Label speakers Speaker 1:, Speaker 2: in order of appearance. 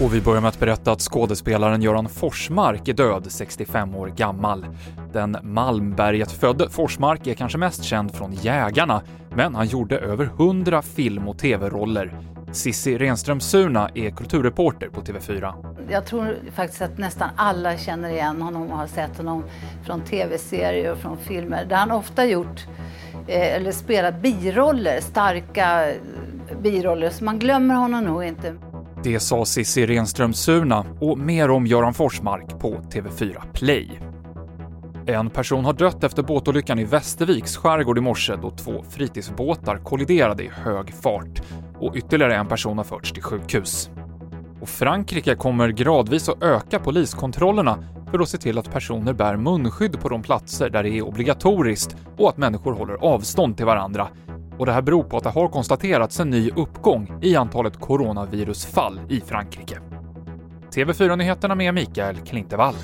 Speaker 1: Och vi börjar med att berätta att skådespelaren Göran Forsmark är död, 65 år gammal. Den Malmberget födde Forsmark är kanske mest känd från Jägarna, men han gjorde över 100 film och tv-roller. Sissi Renström Suna är kulturreporter på TV4.
Speaker 2: Jag tror faktiskt att nästan alla känner igen honom och har sett honom från tv-serier och från filmer där han ofta gjort eh, eller spelat biroller, starka biroller, så man glömmer honom nog inte.
Speaker 1: Det sa Cissi Renström Suna och mer om Göran Forsmark på TV4 Play. En person har dött efter båtolyckan i Västerviks skärgård i morse då två fritidsbåtar kolliderade i hög fart och ytterligare en person har förts till sjukhus. Och Frankrike kommer gradvis att öka poliskontrollerna för att se till att personer bär munskydd på de platser där det är obligatoriskt och att människor håller avstånd till varandra. Och det här beror på att det har konstaterats en ny uppgång i antalet coronavirusfall i Frankrike. TV4-nyheterna med Mikael Klintevall.